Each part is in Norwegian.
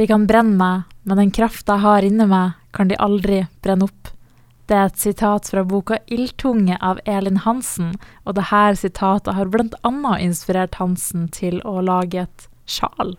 De kan brenne meg, men den krafta jeg har inni meg, kan de aldri brenne opp. Det er et sitat fra boka 'Ildtunge' av Elin Hansen, og dette sitatet har bl.a. inspirert Hansen til å lage et sjal.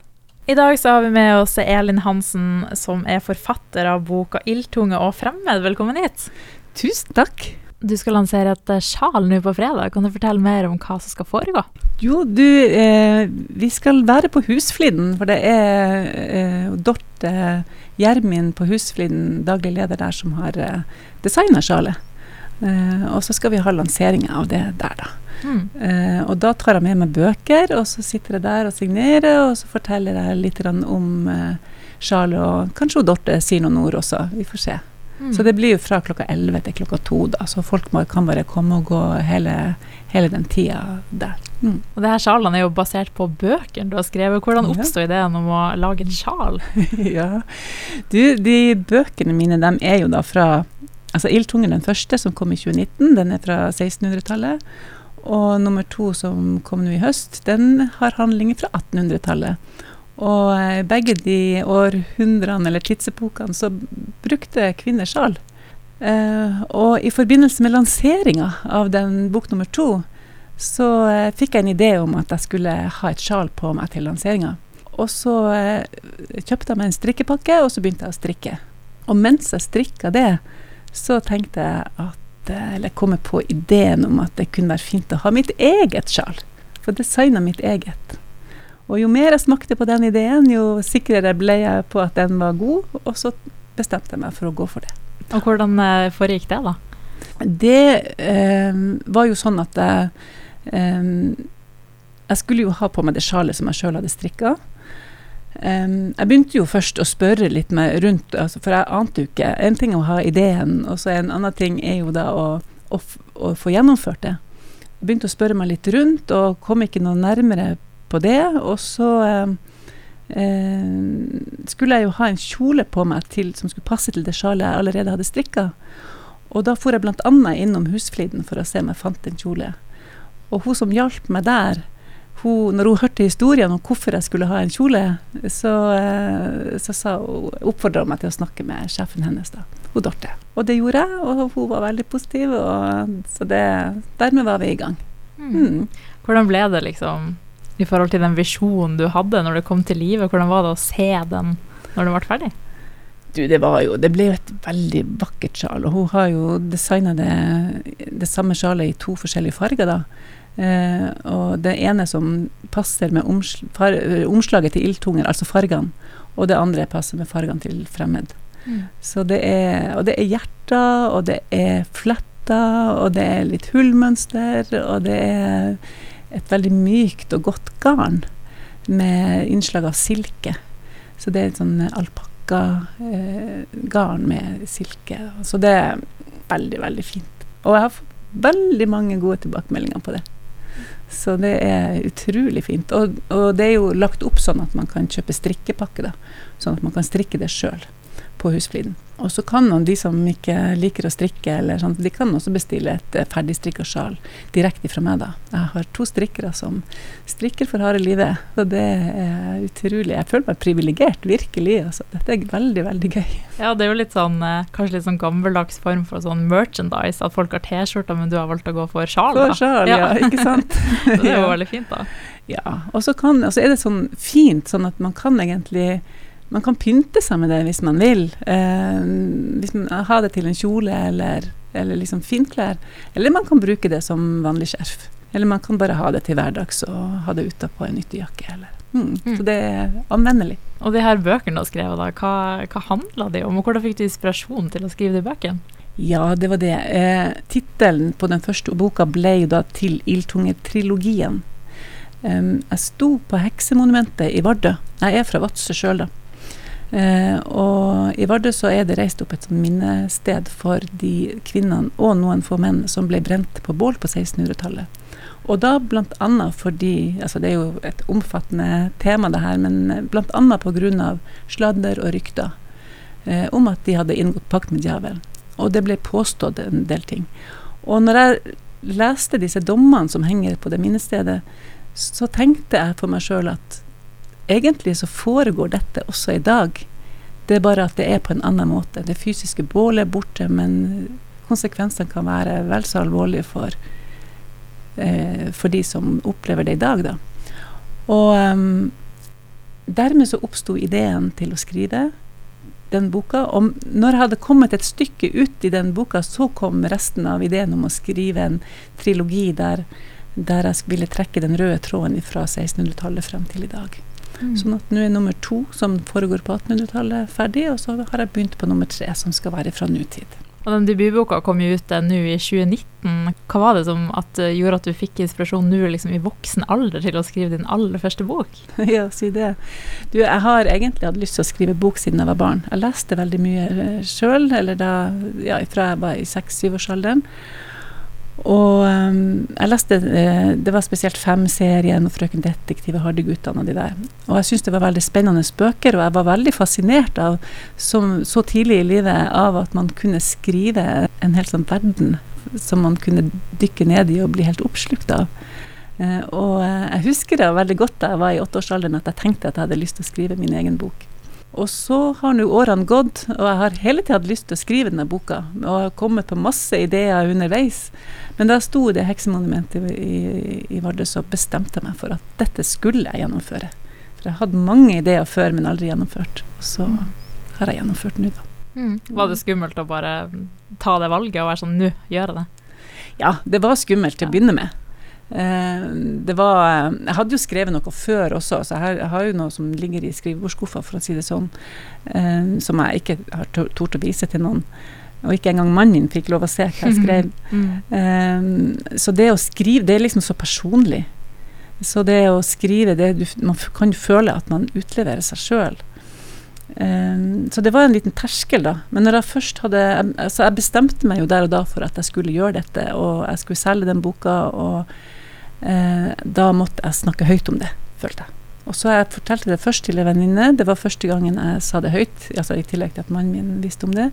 I dag så har vi med oss Elin Hansen, som er forfatter av boka 'Ildtunge og fremmed'. Velkommen hit. Tusen takk. Du skal lansere et sjal nå på fredag. Kan du fortelle mer om hva som skal foregå? Jo, du, eh, vi skal være på Husfliden, for det er eh, Dorte Gjermin på Husfliden, daglig leder der, som har eh, designa sjalet. Eh, og så skal vi ha lansering av det der, da. Mm. Eh, og da tar jeg med meg bøker, og så sitter jeg der og signerer, og så forteller jeg litt om eh, sjalet, og kanskje Dorte sier noen ord også. Vi får se. Mm. Så det blir jo fra klokka 11 til klokka 2, da, så folk må, kan bare komme og gå hele, hele den tida der. Mm. Og det her sjalene er jo basert på bøkene du har skrevet. Hvordan oppsto ideen om å lage en sjal? ja, du, de bøkene mine, de er jo da fra Altså Ildtungen, den første, som kom i 2019, den er fra 1600-tallet. Og nummer to, som kom nå i høst, den har handlinger fra 1800-tallet. Og eh, begge de århundrene, eller tidsepokene, så brukte kvinner sjal. Eh, og i forbindelse med lanseringa av den bok nummer to, så eh, fikk jeg en idé om at jeg skulle ha et sjal på meg til lanseringa. Og så eh, kjøpte jeg meg en strikkepakke, og så begynte jeg å strikke. Og mens jeg strikka det, så tenkte jeg at eller komme på ideen om at det kunne være fint å ha mitt eget sjal. Få designa mitt eget. Og jo mer jeg smakte på den ideen, jo sikrere ble jeg på at den var god, og så bestemte jeg meg for å gå for det. Og hvordan eh, foregikk det, da? Det eh, var jo sånn at jeg eh, Jeg skulle jo ha på meg det sjalet som jeg sjøl hadde strikka. Um, jeg begynte jo først å spørre litt med rundt, altså, for jeg ante jo ikke En ting er å ha ideen, og så en annen ting er jo da å, å, å, få gjennomført det. Jeg begynte å spørre meg litt rundt, og kom ikke noe nærmere på det. Og så um, um, skulle jeg jo ha en kjole på meg til, som skulle passe til det sjalet jeg allerede hadde strikka. Og da for jeg bl.a. innom Husfliden for å se om jeg fant en kjole. Og hun som hjalp meg der, hun, når hun hørte historien om hvorfor jeg skulle ha en kjole, så, eh, så sa hun, oppfordra hun meg til å snakke med sjefen hennes, da, hun Dorte. Og det gjorde jeg, og hun var veldig positiv, og, så det, dermed var vi i gang. Mm. Mm. Hvordan ble det, liksom, i forhold til den visjonen du hadde når det kom til livet? Hvordan var det å se den når den ble ferdig? Du, det var jo Det ble jo et veldig vakkert sjal, og hun har jo designa det, det samme sjalet i to forskjellige farger, da. Eh, og det ene som passer med omsl far omslaget til ildtunger, altså fargene, og det andre passer med fargene til fremmed. Mm. Så det er, og det er hjerter, og det er fletter, og det er litt hullmønster, og det er et veldig mykt og godt garn med innslag av silke. Så det er et sånn alpakkagarn eh, med silke. Så det er veldig, veldig fint. Og jeg har fått veldig mange gode tilbakemeldinger på det. Så det er utrolig fint. Og, og, det er jo lagt opp sånn at man kan kjøpe strikkepakke, da. Sånn at man kan strikke det sjøl på Husfliden. Og så kan man, de som ikke liker å strikke, eller sånt, de kan også bestille et eh, ferdigstrikka sjal direkte fra meg. da. Jeg har to strikkere som strikker for harde livet, og det er utrolig. Jeg føler meg privilegert, virkelig. altså. Dette er veldig, veldig gøy. Ja, det er jo litt sånn, eh, kanskje litt sånn gammeldags form for sånn merchandise, at folk har T-skjorter, men du har valgt å gå for sjal. For sjal, ja. ja, ikke sant. så det er jo veldig fint, da. Ja, og så er det sånn fint, sånn at man kan egentlig man kan pynte seg med det hvis man vil. Eh, hvis man har det til en kjole eller, eller liksom finklær. Eller man kan bruke det som vanlig skjerf. Eller man kan bare ha det til hverdags og ha det utapå en ytterjakke. Eller. Mm. Mm. Så det er anvendelig. Og de her bøkene du har skrevet, da, hva, hva handla de om? Og hvordan fikk du inspirasjon til å skrive de bøkene? Ja, det var det. Eh, Tittelen på den første boka ble jo da til Ildtunge-trilogien. Um, jeg sto på Heksemonumentet i Vardø. Jeg er fra Vadsø sjøl, da. Eh, og i Vardø så er det reist opp et minnested for de kvinnene og noen få menn som ble brent på bål på 1600-tallet. Og da bl.a. fordi altså Det er jo et omfattende tema, det her, men bl.a. pga. sladder og rykter eh, om at de hadde inngått pakt med djevelen. Og det ble påstått en del ting. Og når jeg leste disse dommene som henger på det minnestedet, så tenkte jeg for meg sjøl at egentlig så foregår dette også i dag. Det er bare at det er på en annen måte. Det fysiske bålet er borte, men konsekvensene kan være vel så alvorlige for, eh, for de som opplever det i dag, da. Og um, dermed så oppsto ideen til å skrive den boka. Og når jeg hadde kommet et stykke ut i den boka, så kom resten av ideen om å skrive en trilogi der, der jeg ville trekke den røde tråden fra 1600-tallet frem til i dag. Mm. Sånn at nå er nummer to, som foregår på 1800-tallet, ferdig, og så har jeg begynt på nummer tre, som skal være fra nutid. Og den debutboka kom jo ut nå i 2019. Hva var det som at, uh, gjorde at du fikk inspirasjon nå liksom, i voksen alder til å skrive din aller første bok? ja, si det. Du, jeg har egentlig hatt lyst til å skrive bok siden jeg var barn. Jeg leste veldig mye uh, sjøl, eller da, ja, fra jeg var i seks-syvårsalderen. Og um, jeg leste uh, Det var spesielt Fem-serien og Frøken Detektiv og Hardy-guttene og de der. Og jeg syntes det var veldig spennende bøker, og jeg var veldig fascinert av, som, så tidlig i livet av at man kunne skrive en hel sånn verden som man kunne dykke ned i og bli helt oppslukt av. Uh, og uh, jeg husker det veldig godt da jeg var i åtteårsalderen at jeg tenkte at jeg hadde lyst til å skrive min egen bok. Og så har nå årene gått, og jeg har hele tida hatt lyst til å skrive denne boka. Og har kommet på masse ideer underveis. Men da sto det heksemonumentet i, i Vardø, så bestemte jeg meg for at dette skulle jeg gjennomføre. For jeg hadde mange ideer før, men aldri gjennomført. Og så mm. har jeg gjennomført nå, da. Mm. Var det skummelt å bare ta det valget og være sånn nå gjør jeg det? Ja, det var skummelt til å begynne med. Eh, det var Jeg hadde jo skrevet noe før også, så jeg har, jo noe som ligger i skrivebordsskuffa, for å si det sånn, eh, som jeg ikke har tort å vise til noen. Og ikke engang mannen min fikk lov å se hva jeg skrev. Mm. Så det å skrive, det er liksom så personlig. Så det å skrive, det, du, man kan føle at man utleverer seg sjøl. Um, så det var en liten terskel, da. Men når jeg først hadde altså Jeg bestemte meg jo der og da for at jeg skulle gjøre dette, og jeg skulle selge den boka, og uh, da måtte jeg snakke høyt om det, følte jeg. Og så jeg fortalte det først til en venninne. Det var første gangen jeg sa det høyt, altså i tillegg til at mannen min visste om det.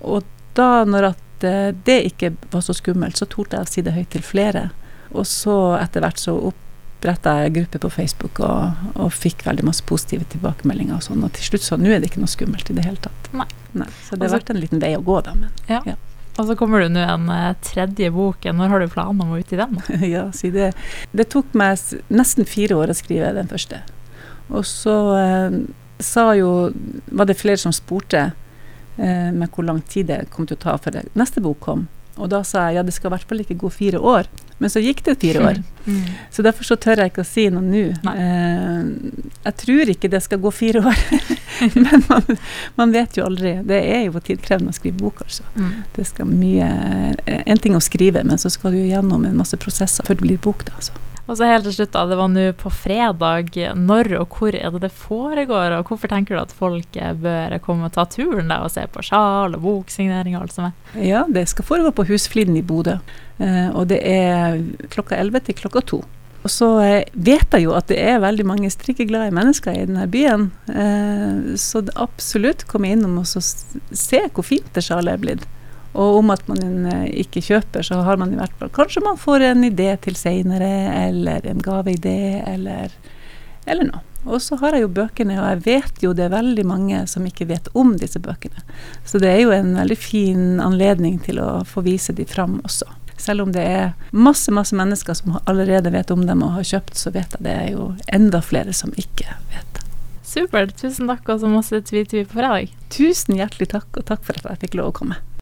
Og da, når at eh, det ikke var så skummelt, så torde jeg å si det høyt til flere. Og så etter hvert så oppretta jeg gruppe på Facebook og, og, fikk veldig masse positive tilbakemeldinger og sånn. Og til slutt så nå er det ikke noe skummelt i det hele tatt. Nei. Nei så det har vært en liten vei å gå, da. Men, ja. ja. Og så kommer du nå en tredje bok. Når har du planer om å ut i den? ja, si det. Det tok meg nesten fire år å skrive den første. Og så eh, sa jo Var det flere som spurte eh, med hvor lang tid det kom til å ta før neste bok kom. Og da sa jeg ja, det skal i hvert fall ikke gå fire år. Men så gikk det fire år. Mm. Så derfor så tør jeg ikke å si noe nå. Eh, jeg tror ikke det skal gå fire år. men man, man, vet jo aldri. Det er jo tidkrevende å skrive bok, altså. Mm. Det skal mye En ting å skrive, men så skal du gjennom en masse prosesser før det blir bok, da. altså. Og så helt til slutt, da, det var nå på fredag. Når og hvor er det det foregår, og hvorfor tenker du at folk bør komme og ta turen der og se på sjal og boksignering og alt som er? Ja, det skal foregå på Husfliden i Bodø, eh, og det er klokka 11 til klokka 2. Og så eh, vet jeg jo at det er veldig mange strikkeglade mennesker i denne byen, eh, så absolutt kom innom og se hvor fint det sjalet er blitt. Og om at man eh, ikke kjøper, så har man i hvert fall Kanskje man får en idé til seinere, eller en gaveidé, eller, eller noe. Og så har jeg jo bøkene, og jeg vet jo det er veldig mange som ikke vet om disse bøkene. Så det er jo en veldig fin anledning til å få vise de fram også. Selv om det er masse masse mennesker som allerede vet om dem og har kjøpt, så vet jeg det er jo enda flere som ikke vet. Supert. Tusen takk, og så masse tvi-tvi på fredag. Tusen hjertelig takk, og takk for at jeg fikk lov å komme.